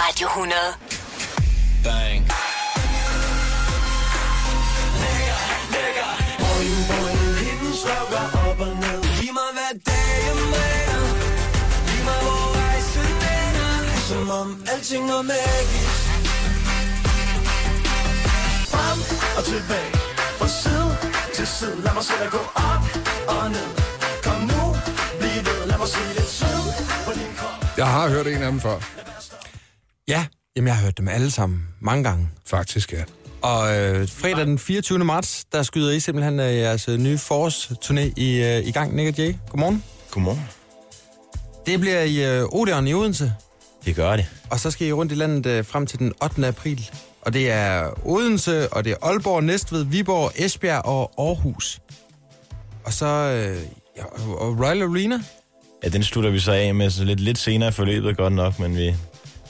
Radio 100. Bang. Boing, boing, himlen slukker op og ned Giv mig hvad dagen bringer Giv mig hvor rejsen ender Som om alting var magisk Frem og tilbage Fra side til side Lad mig se dig gå op og ned Kom nu, bliv ved Lad mig se lidt sød på din krop Jeg har hørt en af dem før. Ja, jamen jeg har hørt dem alle sammen mange gange. Faktisk, ja. Og øh, fredag den 24. marts, der skyder I simpelthen øh, jeres øh, nye forårsturné i, øh, i gang, Nick og Jay. Godmorgen. Godmorgen. Det bliver i øh, Odeon i Odense, Det gør det. og så skal I rundt i landet øh, frem til den 8. april. Og det er Odense, og det er Aalborg, Næstved, Viborg, Esbjerg og Aarhus. Og så øh, ja, og Royal Arena. Ja, den slutter vi så af med så lidt, lidt senere i forløbet godt nok, men vi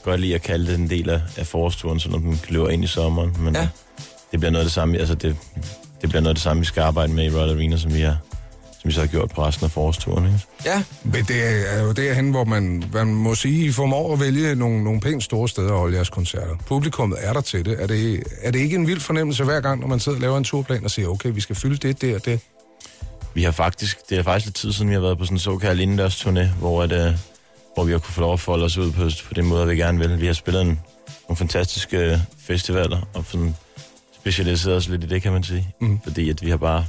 godt lide at kalde det en del af, af forårsturen, så når den løber ind i sommeren. Men Ja. ja. det bliver noget af det samme, altså det, det bliver noget af det samme, vi skal arbejde med i Royal Arena, som vi har, som vi så har gjort på resten af forårsturen. Ikke? Ja, Men det er jo derhen, hvor man, man må sige, I formår at vælge nogle, nogle pænt store steder at holde jeres koncerter. Publikummet er der til det. Er, det. er det ikke en vild fornemmelse hver gang, når man sidder og laver en turplan og siger, okay, vi skal fylde det, det og det? Vi har faktisk, det er faktisk lidt tid siden, vi har været på sådan en såkaldt indendørs turné, hvor, at, øh, hvor vi har kunne få lov at folde os ud på, på den måde, vi gerne vil. Vi har spillet en, nogle fantastiske øh, festivaler, og sådan specialiseret os lidt i det, kan man sige. Mm. Fordi at vi har bare,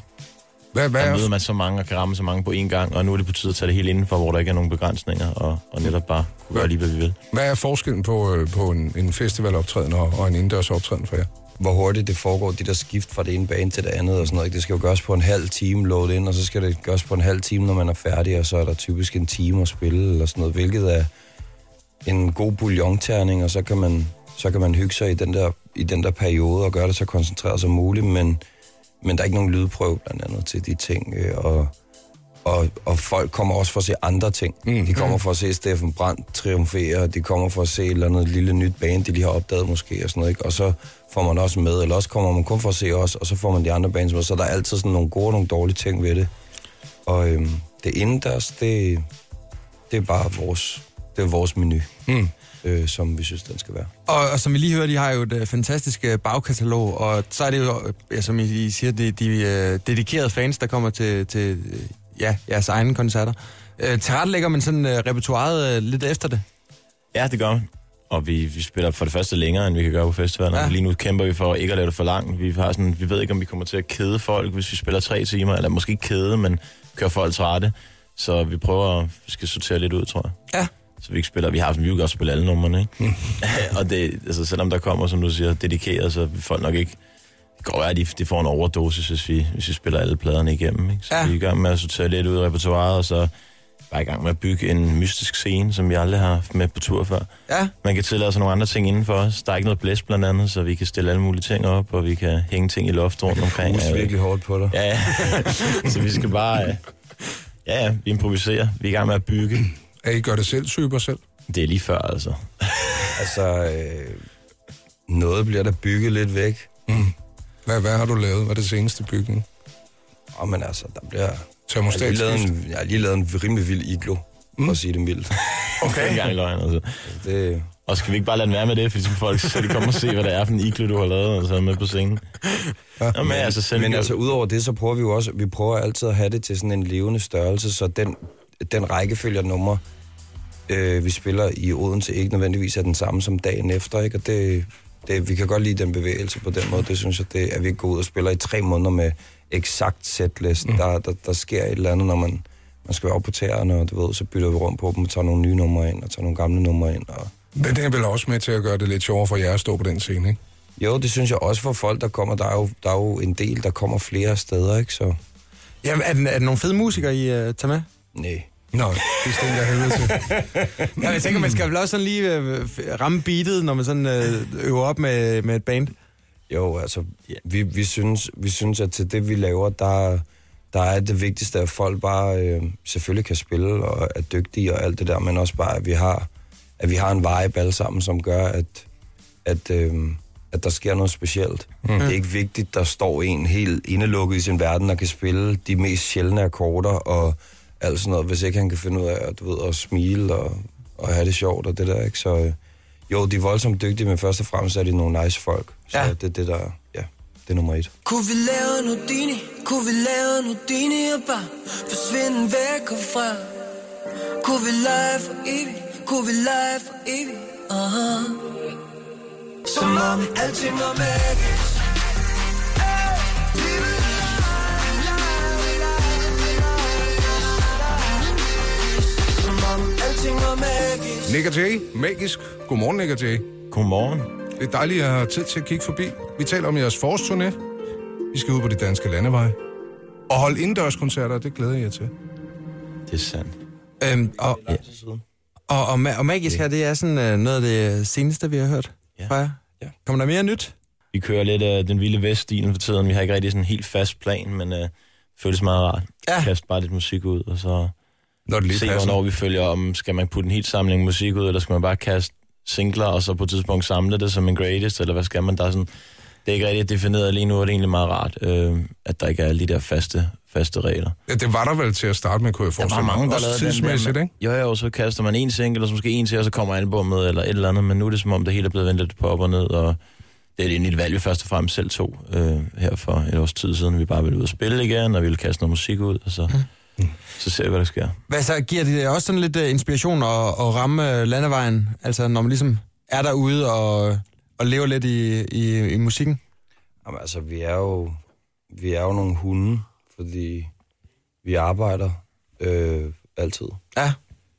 Hvad, hvad, der møder er, man så mange og kan ramme så mange på én gang, og nu er det på tide at tage det helt indenfor, hvor der ikke er nogen begrænsninger, og, og netop bare kunne gøre lige, hvad vi vil. hvad er forskellen på, øh, på en, en festivaloptræden og, og en indendørs optræden for jer? Hvor hurtigt det foregår, de der skift fra det ene bane til det andet og sådan noget. ikke? Det skal jo gøres på en halv time load ind, og så skal det gøres på en halv time, når man er færdig, og så er der typisk en time at spille eller sådan noget, hvilket er en god bouillonterning, og så kan man, så kan man hygge sig i den, der, i den der periode og gøre det så koncentreret som muligt, men, men der er ikke nogen lydprøve blandt andet til de ting, øh, og, og, og folk kommer også for at se andre ting. Mm. De kommer for at se Steffen Brandt triumfere, de kommer for at se et eller andet lille nyt band, de lige har opdaget måske, og sådan noget, ikke? og så får man også med, eller også kommer man kun for at se os, og så får man de andre bands med, så der er altid sådan nogle gode og nogle dårlige ting ved det. Og øhm, det indendørs, det, det er bare vores, det er vores menu, mm. øh, som vi synes, den skal være. Og, og som vi lige hørte, de har jo et uh, fantastisk uh, bagkatalog, og så er det jo, ja, som I, I siger, de, de uh, dedikerede fans, der kommer til, til uh, ja, jeres egne koncerter. Uh, tilrettelægger man sådan uh, repertoireet uh, lidt efter det? Ja, det gør man. Og vi, vi spiller for det første længere, end vi kan gøre på festivalen. Ja. Lige nu kæmper vi for ikke at lave det for langt. Vi, har sådan, vi ved ikke, om vi kommer til at kede folk, hvis vi spiller tre timer. Eller måske ikke kede, men køre folk trætte. Så vi prøver at vi skal sortere lidt ud, tror jeg. Ja. Så vi ikke spiller, vi har vi vil godt spille alle numrene, ikke? og det, altså, selvom der kommer, som du siger, dedikeret, så vil folk nok ikke... Det går være, at de, de får en overdosis, hvis vi, hvis vi spiller alle pladerne igennem, ikke? Så Ja. vi er i gang med at sortere lidt ud af repertoireet, og så bare i gang med at bygge en mystisk scene, som vi aldrig har haft med på tur før. Ja, Man kan tillade sig nogle andre ting indenfor os. Der er ikke noget blæs blandt andet, så vi kan stille alle mulige ting op, og vi kan hænge ting i loftet rundt omkring. Hus virkelig hårdt på dig. Ja, ja. så vi skal bare... Ja, ja, vi improviserer. Vi er i gang med at bygge. Er I gør det selv, syber selv? Det er lige før, altså. Altså, øh, noget bliver der bygget lidt væk. Hvad, hvad har du lavet? Hvad er det seneste bygning? Og men altså, der bliver... Jeg har, lige lavet en, jeg har lige lavet en rimelig vild iglo, mm. for at sige det mildt. Okay. Gang i løgn, altså. Det, Og skal vi ikke bare lade den være med det, fordi så folk så de kommer og se, hvad det er for en iglo, du har lavet, og så er med på scenen. Ja. Nå, men altså, selv Men altså, udover det, så prøver vi jo også, vi prøver altid at have det til sådan en levende størrelse, så den, den rækkefølge af numre, øh, vi spiller i Odense, ikke nødvendigvis er den samme som dagen efter, ikke? Og det, det, vi kan godt lide den bevægelse på den måde. Det synes jeg, det, at vi går ud og spiller i tre måneder med eksakt setlist. Mm. Der, der, der sker et eller andet, når man, man skal være oppe på tæerne, og du ved, så bytter vi rundt på dem og tager nogle nye numre ind, og tager nogle gamle numre ind. Og... Men det er vel også med til at gøre det lidt sjovere for jer at stå på den scene, ikke? Jo, det synes jeg også for folk, der kommer. Der er jo, der er jo en del, der kommer flere steder, ikke? Så Jamen, er, den, er der nogle fede musikere, I uh, tager med? nej. Nå, det stinker jeg helvede til. Ja, jeg tænker, man skal vel også sådan lige øh, ramme beatet, når man sådan øh, øver op med, med et band. Jo, altså, vi, vi, synes, vi synes, at til det, vi laver, der, der er det vigtigste, at folk bare øh, selvfølgelig kan spille og er dygtige og alt det der, men også bare, at vi har, at vi har en vibe alle sammen, som gør, at, at, øh, at der sker noget specielt. Mm. Det er ikke vigtigt, der står en helt indelukket i sin verden og kan spille de mest sjældne akkorder og alt sådan noget, hvis ikke han kan finde ud af at, du ved, at smile og, og have det sjovt og det der, ikke? Så øh, Jo, de er voldsomt dygtige, men først og fremmest er de nogle nice folk. Så Ja. det er det, der... Ja, det er nummer et. Kunne vi lave Nudini, kunne vi lave Nudini og bare forsvinde væk herfra Kunne vi lege for evigt, kunne vi lege for evigt uh-huh. Som om alting var magisk Nick og Jay, magisk. Godmorgen, Nick og Jay. Godmorgen. Det er dejligt, at have tid til at kigge forbi. Vi taler om jeres forårsturné. Vi skal ud på de danske landeveje. Og holde indendørskoncerter, det glæder jeg jer til. Det er sandt. Øhm, og, og, og, ma- og magisk her, det er sådan øh, noget af det seneste, vi har hørt Ja. fra jer. Ja. Kommer der mere nyt? Vi kører lidt af den vilde veststilen for tiden. Vi har ikke rigtig sådan en helt fast plan, men øh, føles meget rart. Ja. Kaste bare lidt musik ud, og så Når det lige se, passer. hvornår vi følger om. Skal man putte en helt samling musik ud, eller skal man bare kaste singler, og så på et tidspunkt samle det som en greatest, eller hvad skal man? Der er sådan, det er ikke rigtig defineret lige nu, og det er egentlig meget rart, øh, at der ikke er alle de der faste, faste regler. Ja, det var der vel til at starte med, kunne jeg forestille mig. Også tidsmæssigt, ikke? Jo, jo, så kaster man en single, og så måske en til, og så kommer albumet, eller et eller andet, men nu er det som om, det hele er blevet vendt lidt på op og ned, og det er egentlig et valg, vi først og fremmest selv tog øh, her for et års tid siden. Vi bare ville ud og spille igen, og vi ville kaste noget musik ud, og så, så ser vi, hvad der sker. Hvad så, giver det også sådan lidt uh, inspiration at, at ramme øh, landevejen? Altså, når man ligesom er derude og, og lever lidt i, i, i musikken? Jamen, altså, vi er jo, vi er jo nogle hunde, fordi vi arbejder øh, altid. Ja.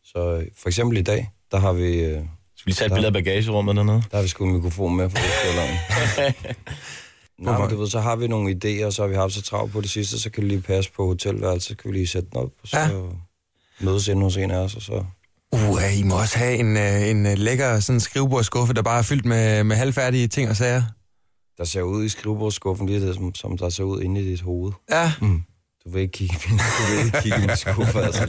Så øh, for eksempel i dag, der har vi, øh, Skal vi tage et billede af bagagerummet dernede? der har vi sgu en mikrofon med for det Nej, men du ved, så har vi nogle idéer, og så har vi haft så travlt på det sidste, så kan vi lige passe på hotelværelset, så kan vi lige sætte den op, og så Ja. mødes inde hos en af os, og så... Uh, I må også have en, uh, en uh, lækker sådan skrivebordskuffe, der bare er fyldt med, med halvfærdige ting og sager. Der ser ud i skrivebordskuffen lige det, som, som der ser ud inde i dit hoved. Ja. Du vil ikke kigge, i min- du vil ikke kigge i min skuffe, altså.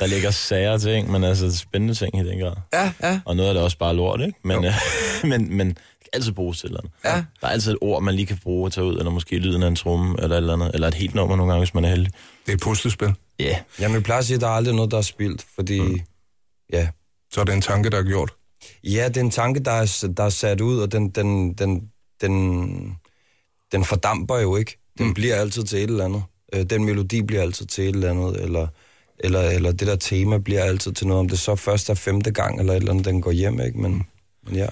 Der ligger sager ting, men altså spændende ting i den grad. Ja, ja. Og noget af det er også bare lort, ikke? Men, øh, men, men kan altid bruges til et eller andet. Ja. Der er altid et ord, man lige kan bruge og tage ud, eller måske lyden af en tromme, eller et eller andet. Eller et helt nummer nogle gange, hvis man er heldig. Det er et puslespil. Ja. Yeah. Jamen, jeg plejer at sige, at der er aldrig noget, der er spildt, fordi... Mm. Ja, Så er det en tanke, der er gjort. Ja, det er en tanke, der er, der er sat ud, og den, den, den, den, den fordamper jo ikke. Den mm. bliver altid til et eller andet. Øh, Den melodi bliver altid til et eller andet, eller, eller, eller det der tema bliver altid til noget. Om det så først er femte gang, eller et eller andet, den går hjem, ikke? Men, men ja.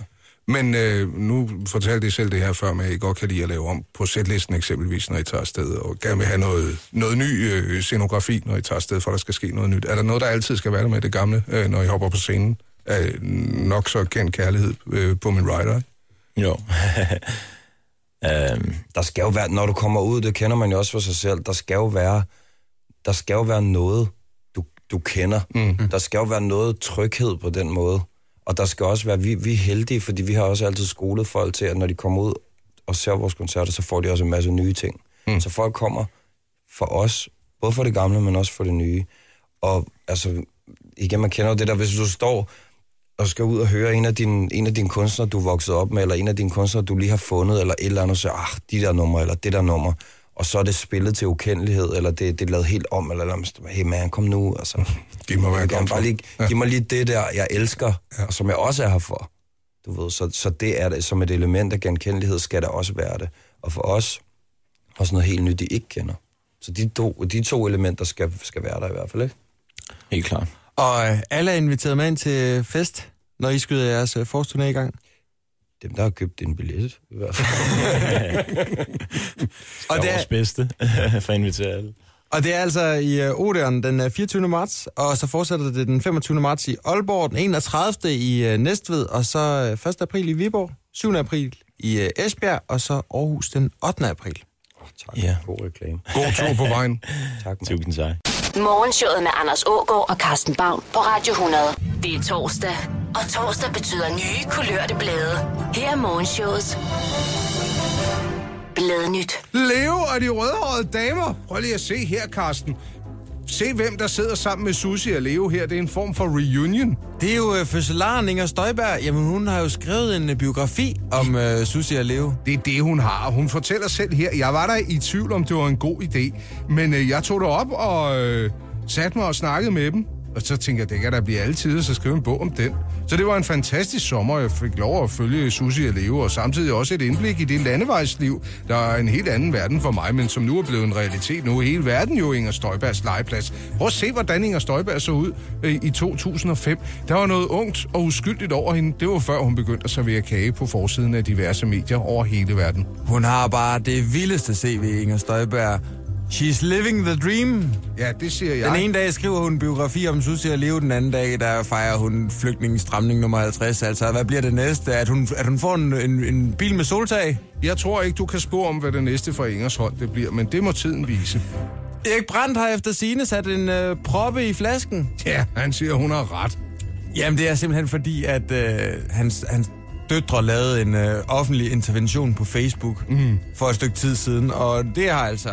Men øh, nu fortalte I selv det her før, med at I godt kan lide at lave om på sætlisten eksempelvis, når I tager afsted, og gerne vil have noget, noget ny øh, scenografi, når I tager afsted, for der skal ske noget nyt. Er der noget, der altid skal være der med det gamle, øh, når I hopper på scenen? Er nok så kendt kærlighed øh, på min rider? Jo. øhm, Der skal jo være, når du kommer ud, det kender man jo også for sig selv, der skal jo være, der skal jo være noget, du, du kender. Mm. Der skal jo være noget tryghed på den måde. Og der skal også være, vi, vi er heldige, fordi vi har også altid skolet folk til, at når de kommer ud og ser vores koncerter, så får de også en masse nye ting. Mm. Så folk kommer for os, både for det gamle, men også for det nye. Og altså, igen, man kender jo det der, hvis du står og skal ud og høre en af dine, en af dine kunstnere, du er vokset op med, eller en af dine kunstnere, du lige har fundet, eller et eller andet, og så ah, de der numre, eller det der nummer, og så er det spillet til ukendelighed, eller det, det er lavet helt om, eller, eller hey man, kom nu, altså. Det må være Jeg kan godt bare lige, giv mig lige det der, jeg elsker, ja. og som jeg også er her for. Du ved, så, så det er det, som et element af genkendelighed, skal der også være det. Og for os, også noget helt nyt, de ikke kender. Så de to, de to elementer skal, skal være der i hvert fald, ikke? helt klart. Og øh, alle er inviteret med ind til fest, når I skyder jeres øh, forårsturné i gang. Dem, der har købt en billet, i hvert fald. Og det, vores er, bedste for at invitere alle. og det er altså i øh, Odeon den øh, 24. marts, og så fortsætter det den 25. marts i Aalborg, den 31. i øh, Næstved, og så øh, 1. april i Viborg, 7. april i øh, Esbjerg, og så Aarhus den 8. april. Tak. Ja. God reklame. God tur på vejen. Tak, man. Tusind tak. Morgenshowet med Anders Ågaard og Carsten Baum på Radio 100. Det er torsdag, og torsdag betyder nye kulørte blade. Her er morgenshowet. Bladnyt. Leo og de rødhårede damer. Prøv lige at se her, Karsten. Se, hvem der sidder sammen med Susi og Leo her. Det er en form for reunion. Det er jo øh, fødselaren Inger Støjberg. Jamen, hun har jo skrevet en øh, biografi om øh, Susie og Leo. Det er det, hun har. Hun fortæller selv her, jeg var der i tvivl om, det var en god idé. Men øh, jeg tog det op og øh, satte mig og snakkede med dem. Og så tænkte jeg, det kan da blive altid, så skrive en bog om den. Så det var en fantastisk sommer, jeg fik lov at følge Susi og leve, og samtidig også et indblik i det landevejsliv, der er en helt anden verden for mig, men som nu er blevet en realitet. Nu er hele verden jo Inger Støjbergs legeplads. Prøv at se, hvordan Inger Støjberg så ud øh, i 2005. Der var noget ungt og uskyldigt over hende. Det var før hun begyndte at servere kage på forsiden af diverse medier over hele verden. Hun har bare det vildeste CV, Inger Støjberg. She's living the dream. Ja, det siger jeg. Den ene dag skriver hun en biografi om Susie og Leo, den anden dag, der fejrer hun flygtningsstramning nummer 50. Altså, hvad bliver det næste? At hun, at hun får en, en, en bil med soltag? Jeg tror ikke, du kan spå om, hvad det næste fra Ingers hold det bliver, men det må tiden vise. Erik Brandt har efter sine sat en øh, proppe i flasken. Ja, han siger, hun har ret. Jamen, det er simpelthen fordi, at øh, hans, hans døtre lavede en øh, offentlig intervention på Facebook mm. for et stykke tid siden, og det har altså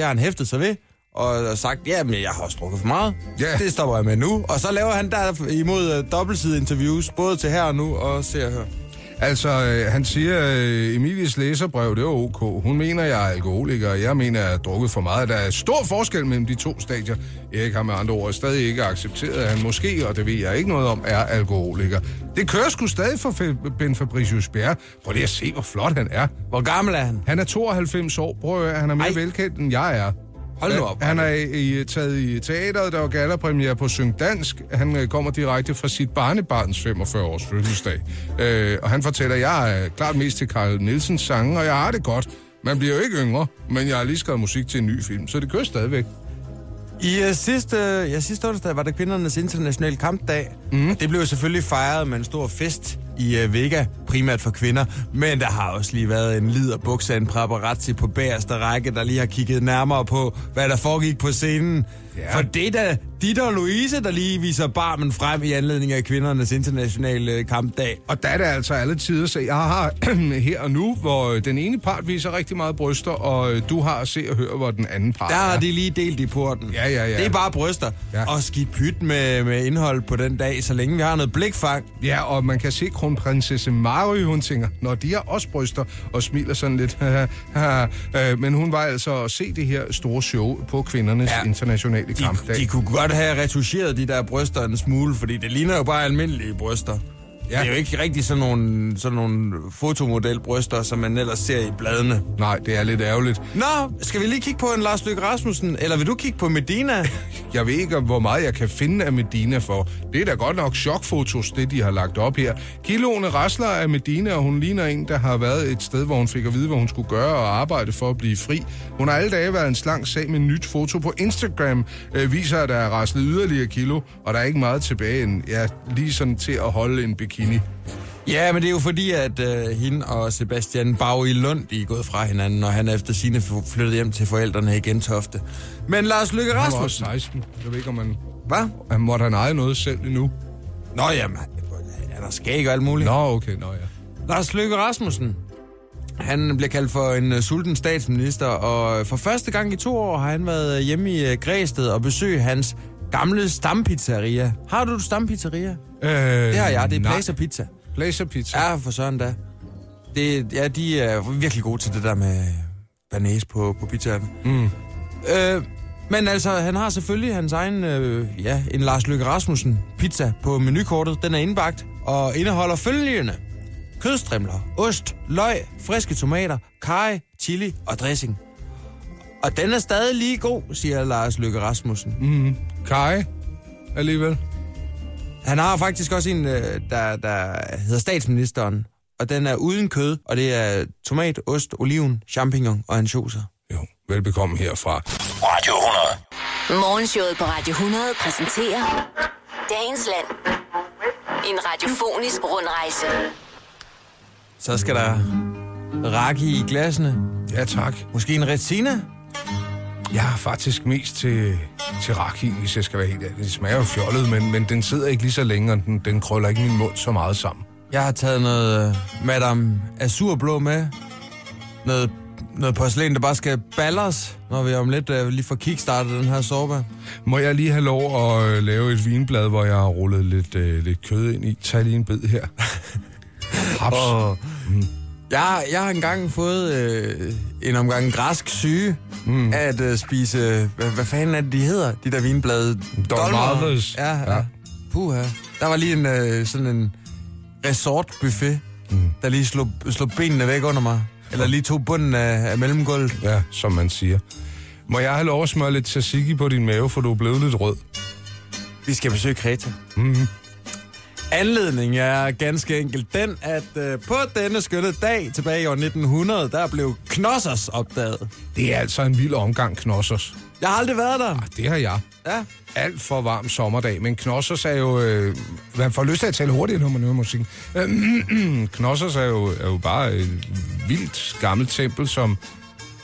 det har han hæftet sig ved, og sagt, ja, men jeg har også drukket for meget. Ja. Det stopper jeg med nu. Og så laver han der imod uh, dobbeltside interviews, både til her og nu, og se og hør. Altså, øh, han siger, øh, Emilies læserbrev, det er ok. Hun mener, jeg er alkoholiker, og jeg mener, jeg har drukket for meget. Der er stor forskel mellem de to stadier. Erik har med andre ord stadig ikke accepteret, at han måske, og det ved jeg ikke noget om, er alkoholiker. Det kører sgu stadig for Ben Fabricius Bjerre. Prøv lige at se, hvor flot han er. Hvor gammel er han? Han er 92 år. Prøv at høre, han er mere Ej. velkendt, end jeg er. Hold nu op. Han er i, taget i teateret, der var gallerpremiere på Syng Dansk. Han øh, kommer direkte fra sit barnebarns 45 års fødselsdag. Øh, og han fortæller, at jeg er klart mest til Carl Nielsens sange, og jeg har det godt. Man bliver jo ikke yngre, men jeg har lige skrevet musik til en ny film, så det kører stadigvæk. I uh, sidste, ja, sidste onsdag var det kvindernes internationale kampdag. Mm. Det blev selvfølgelig fejret med en stor fest i uh, Vega, primært for kvinder. Men der har også lige været en lider buksa, en paparazzi på bagerste række, der lige har kigget nærmere på, hvad der foregik på scenen. Ja. For det er da dit og Louise, der lige viser barmen frem i anledning af kvindernes internationale øh, kampdag. Og der er det altså alle tider, så jeg har her og nu, hvor den ene part viser rigtig meget bryster, og øh, du har at se og høre, hvor den anden part Der har er. de lige delt i porten. Ja, ja, ja. Det er bare bryster. Ja. Og skidt pyt med, med indhold på den dag, så længe vi har noget blikfang. Ja, og man kan se kronprinsesse Mary, hun tænker, når de har også bryster, og smiler sådan lidt. Øh, Men hun var altså at se det her store show på kvindernes Ja. Ja. internationale De, kampdag. de kunne godt have retuscheret de der bryster en smule, fordi det ligner jo bare almindelige bryster. Ja. Det er jo ikke rigtig sådan nogle, sådan nogle fotomodelbryster, som man ellers ser i bladene. Nej, det er lidt ærgerligt. Nå, skal vi lige kigge på en Lars Løkke Rasmussen? Eller vil du kigge på Medina? Jeg ved ikke, hvor meget jeg kan finde af Medina for. Det er da godt nok chokfotos, det de har lagt op her. Kiloene rasler af Medina, og hun ligner en, der har været et sted, hvor hun fik at vide, hvad hun skulle gøre og arbejde for at blive fri. Hun har alle dage været en slank sag med nyt foto på Instagram. Øh, viser, at der er raslet yderligere kilo, og der er ikke meget tilbage end ja, lige sådan til at holde en bikini. Ja, men det er jo fordi, at øh, hende og Sebastian Bau i Lund, de er gået fra hinanden, og han er efter sine flyttet hjem til forældrene i Gentofte. Men Lars Løkke Han var også Rasmussen... 16. Jeg ved ikke, om man... Hvad? Han måtte han eje noget selv endnu. Nå, jamen, han er skæg og alt muligt. Nå, okay, nå ja. Lars Løkke Rasmussen, han bliver kaldt for en uh, sulten statsminister, og for første gang i to år har han været øh, hjemme i uh, Græsted og besøgt hans gamle stampizzeria. Har du et stampizzeria? Øh, Det har jeg, det er nej. Placer Pizza. Placer Pizza. Ja, for søren da. Det, ja, de er virkelig gode til det der med banæs på, på pizzaen. Mm. Øh, men altså, han har selvfølgelig hans egen, øh, ja, en Lars Løkke Rasmussen pizza på menukortet. Den er indbagt og indeholder følgende. Kødstrimler, ost, løg, friske tomater, kaj, chili og dressing. Og den er stadig lige god, siger Lars Løkke Rasmussen. Mm. Kai, alligevel. Han har faktisk også en, øh, der, der hedder statsministeren, og den er uden kød, og det er tomat, ost, oliven, champignon og ansjoser. Jo, velbekomme herfra. Radio 100. Morgenshowet på Radio 100 præsenterer Dagens Land. En radiofonisk rundrejse. Så skal der rakke i glasene. Ja, tak. Måske en retina? Jeg er faktisk mest til, til raki, hvis jeg skal være helt ærlig. Det smager jo fjollet, men, men den sidder ikke lige så længe, og den, den krøller ikke min mund så meget sammen. Jeg har taget noget øh, Madame Azurblå med. Noget, noget porcelæn, der bare skal ballers, når vi om lidt øh, lige får kickstartet den her sorba. Må jeg lige have lov at øh, lave et vinblad, hvor jeg har rullet lidt, øh, lidt kød ind i? Tag lige en bid her. Haps. Og Jeg, jeg har engang fået øh, en omgang græsk syge mm. af at øh, spise... Hvad, hvad fanden er det, de hedder? De der vinblade. Dolmades. Ja, ja. Ja. ja. Puha. Der var lige en øh, sådan en resort-buffet, mm. der lige slog, slog benene væk under mig. Eller lige tog bunden af, af mellemgulvet. Ja, som man siger. Må jeg have lov at smøre lidt tzatziki på din mave, for du er blevet lidt rød? Vi skal besøge Kreta. Mm-hmm. Anledningen er ganske enkelt den, at øh, på denne skønne dag tilbage i år 1900, der blev Knossers opdaget. Det er altså en vild omgang knossers. Jeg har aldrig været der. Det har jeg. Ja. Alt for varm sommerdag, men knossers er jo... Øh, man får lyst til at tale hurtigt, når man hører musikken. Øh, knossers er jo, er jo bare et vildt gammelt tempel, som,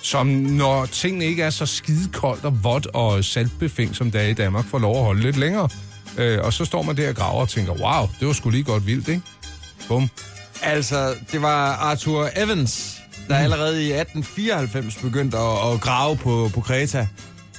som når tingene ikke er så skide koldt og vådt og saltbefængt, som det er i Danmark, får lov at holde lidt længere. Øh, og så står man der og graver og tænker, wow, det var sgu lige godt vildt, ikke? Bum. Altså, det var Arthur Evans, der allerede i 1894 begyndte at, at grave på, på Kreta.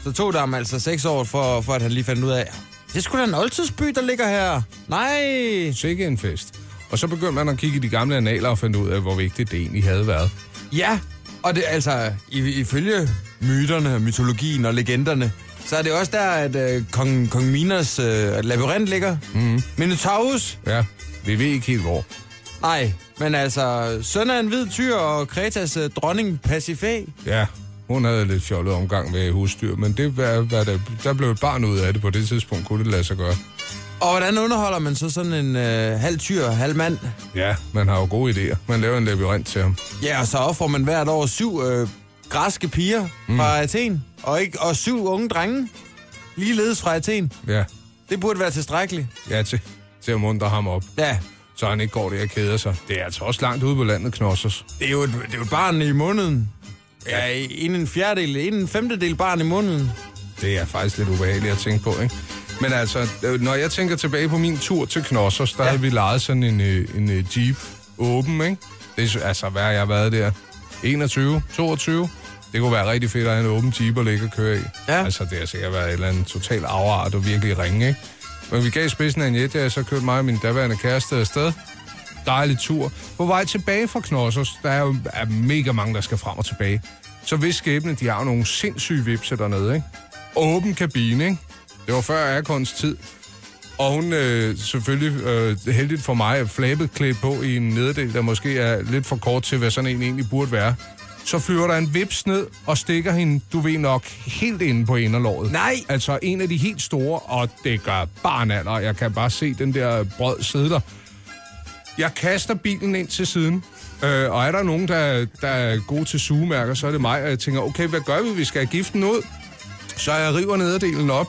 Så tog det ham altså seks år, for, for at han lige fandt ud af, det skulle da en oldtidsby, der ligger her. Nej! Sikke en fest. Og så begyndte man at kigge i de gamle analer og finde ud af, hvor vigtigt det egentlig havde været. Ja, og det altså, i- ifølge myterne, mytologien og legenderne, så er det også der, at øh, kong, kong Minos øh, labyrint ligger. Mm. Minotaurus? Ja, vi ved ikke helt hvor. Nej, men altså, søn af en hvid tyr og Kretas øh, dronning Pasifæ. Ja, hun havde lidt fjollet omgang med husdyr, men det var, var der, der blev et barn ud af det på det tidspunkt, kunne det lade sig gøre. Og hvordan underholder man så sådan en øh, halv tyr, halv mand? Ja, man har jo gode idéer. Man laver en labyrint til ham. Ja, og så offrer man hvert år syv øh, græske piger mm. fra Athen, og, ikke, og syv unge drenge, ligeledes fra Athen. Ja, Det burde være tilstrækkeligt. ja til, til at muntre ham op, Ja, så han ikke går der og keder sig. Det er altså også langt ude på landet, Knossers. det er jo et, det er jo et barn i måneden. Ja, en en fjerdedel, en en femtedel barn i måneden. Det er faktisk lidt ubehageligt at tænke på, ikke? Men altså, øh, når jeg tænker tilbage på min tur til Knossers, der ja. havde vi lejet sådan en, øh, en øh, Jeep åben, ikke? Det er, altså, hvad har jeg været der? 21, 22? Det kunne være rigtig fedt at have en åben Jeep at ligge og køre i. Ja. Altså, det har sikkert været et eller andet total afart og virkelig ringe, ikke? Men vi gav spidsen af en jet, og så kørte mig og min daværende kæreste afsted. Dejlig tur. På vej tilbage fra Knossers, der er jo er mega mange, der skal frem og tilbage. Så hvis skæbne, de har jo nogle sindssyge vipser dernede, ikke? Åben kabine, ikke? Det var før Aircons tid. Og hun øh, selvfølgelig øh, heldigt for mig er flabet klædt på i en nederdel, der måske er lidt for kort til, hvad sådan en egentlig burde være. Så flyver der en vips ned og stikker hende, du ved nok, helt inde på inderlåret. Nej! Altså en af de helt store, og det gør barnaller. Jeg kan bare se den der brød sidde der. Jeg kaster bilen ind til siden, øh, og er der nogen, der, der er gode til sugemærker, så er det mig, og jeg tænker, okay, hvad gør vi? Vi skal have giften ud. Så jeg river nederdelen op,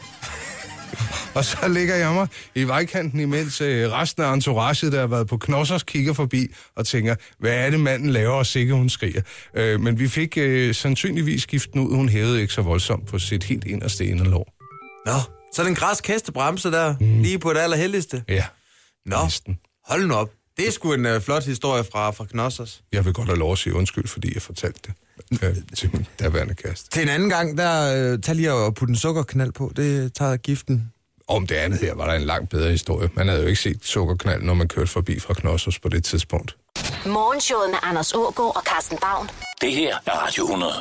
og så ligger jeg mig i vejkanten, imens øh, resten af entouraget, der har været på knossers, kigger forbi og tænker, hvad er det, manden laver, og sikkert hun skriger. Øh, men vi fik øh, sandsynligvis skiften ud. Hun hævede ikke så voldsomt på sit helt inderste inderlov. Nå, så er det en græsk hestebremse der, mm. lige på det allerheldigste. Ja, Nå, næsten. hold nu op. Det er sgu en uh, flot historie fra, fra Knossers. Jeg vil godt have lov at sige undskyld, fordi jeg fortalte det øh, til min daværende kæreste. Til en anden gang, der uh, tag lige og putte en sukkerknald på. Det tager giften. Om det andet her var der en langt bedre historie. Man havde jo ikke set sukkerknald, når man kørte forbi fra Knossos på det tidspunkt. Morgenshowet med Anders Ågaard og Carsten Baum. Det her er Radio 100.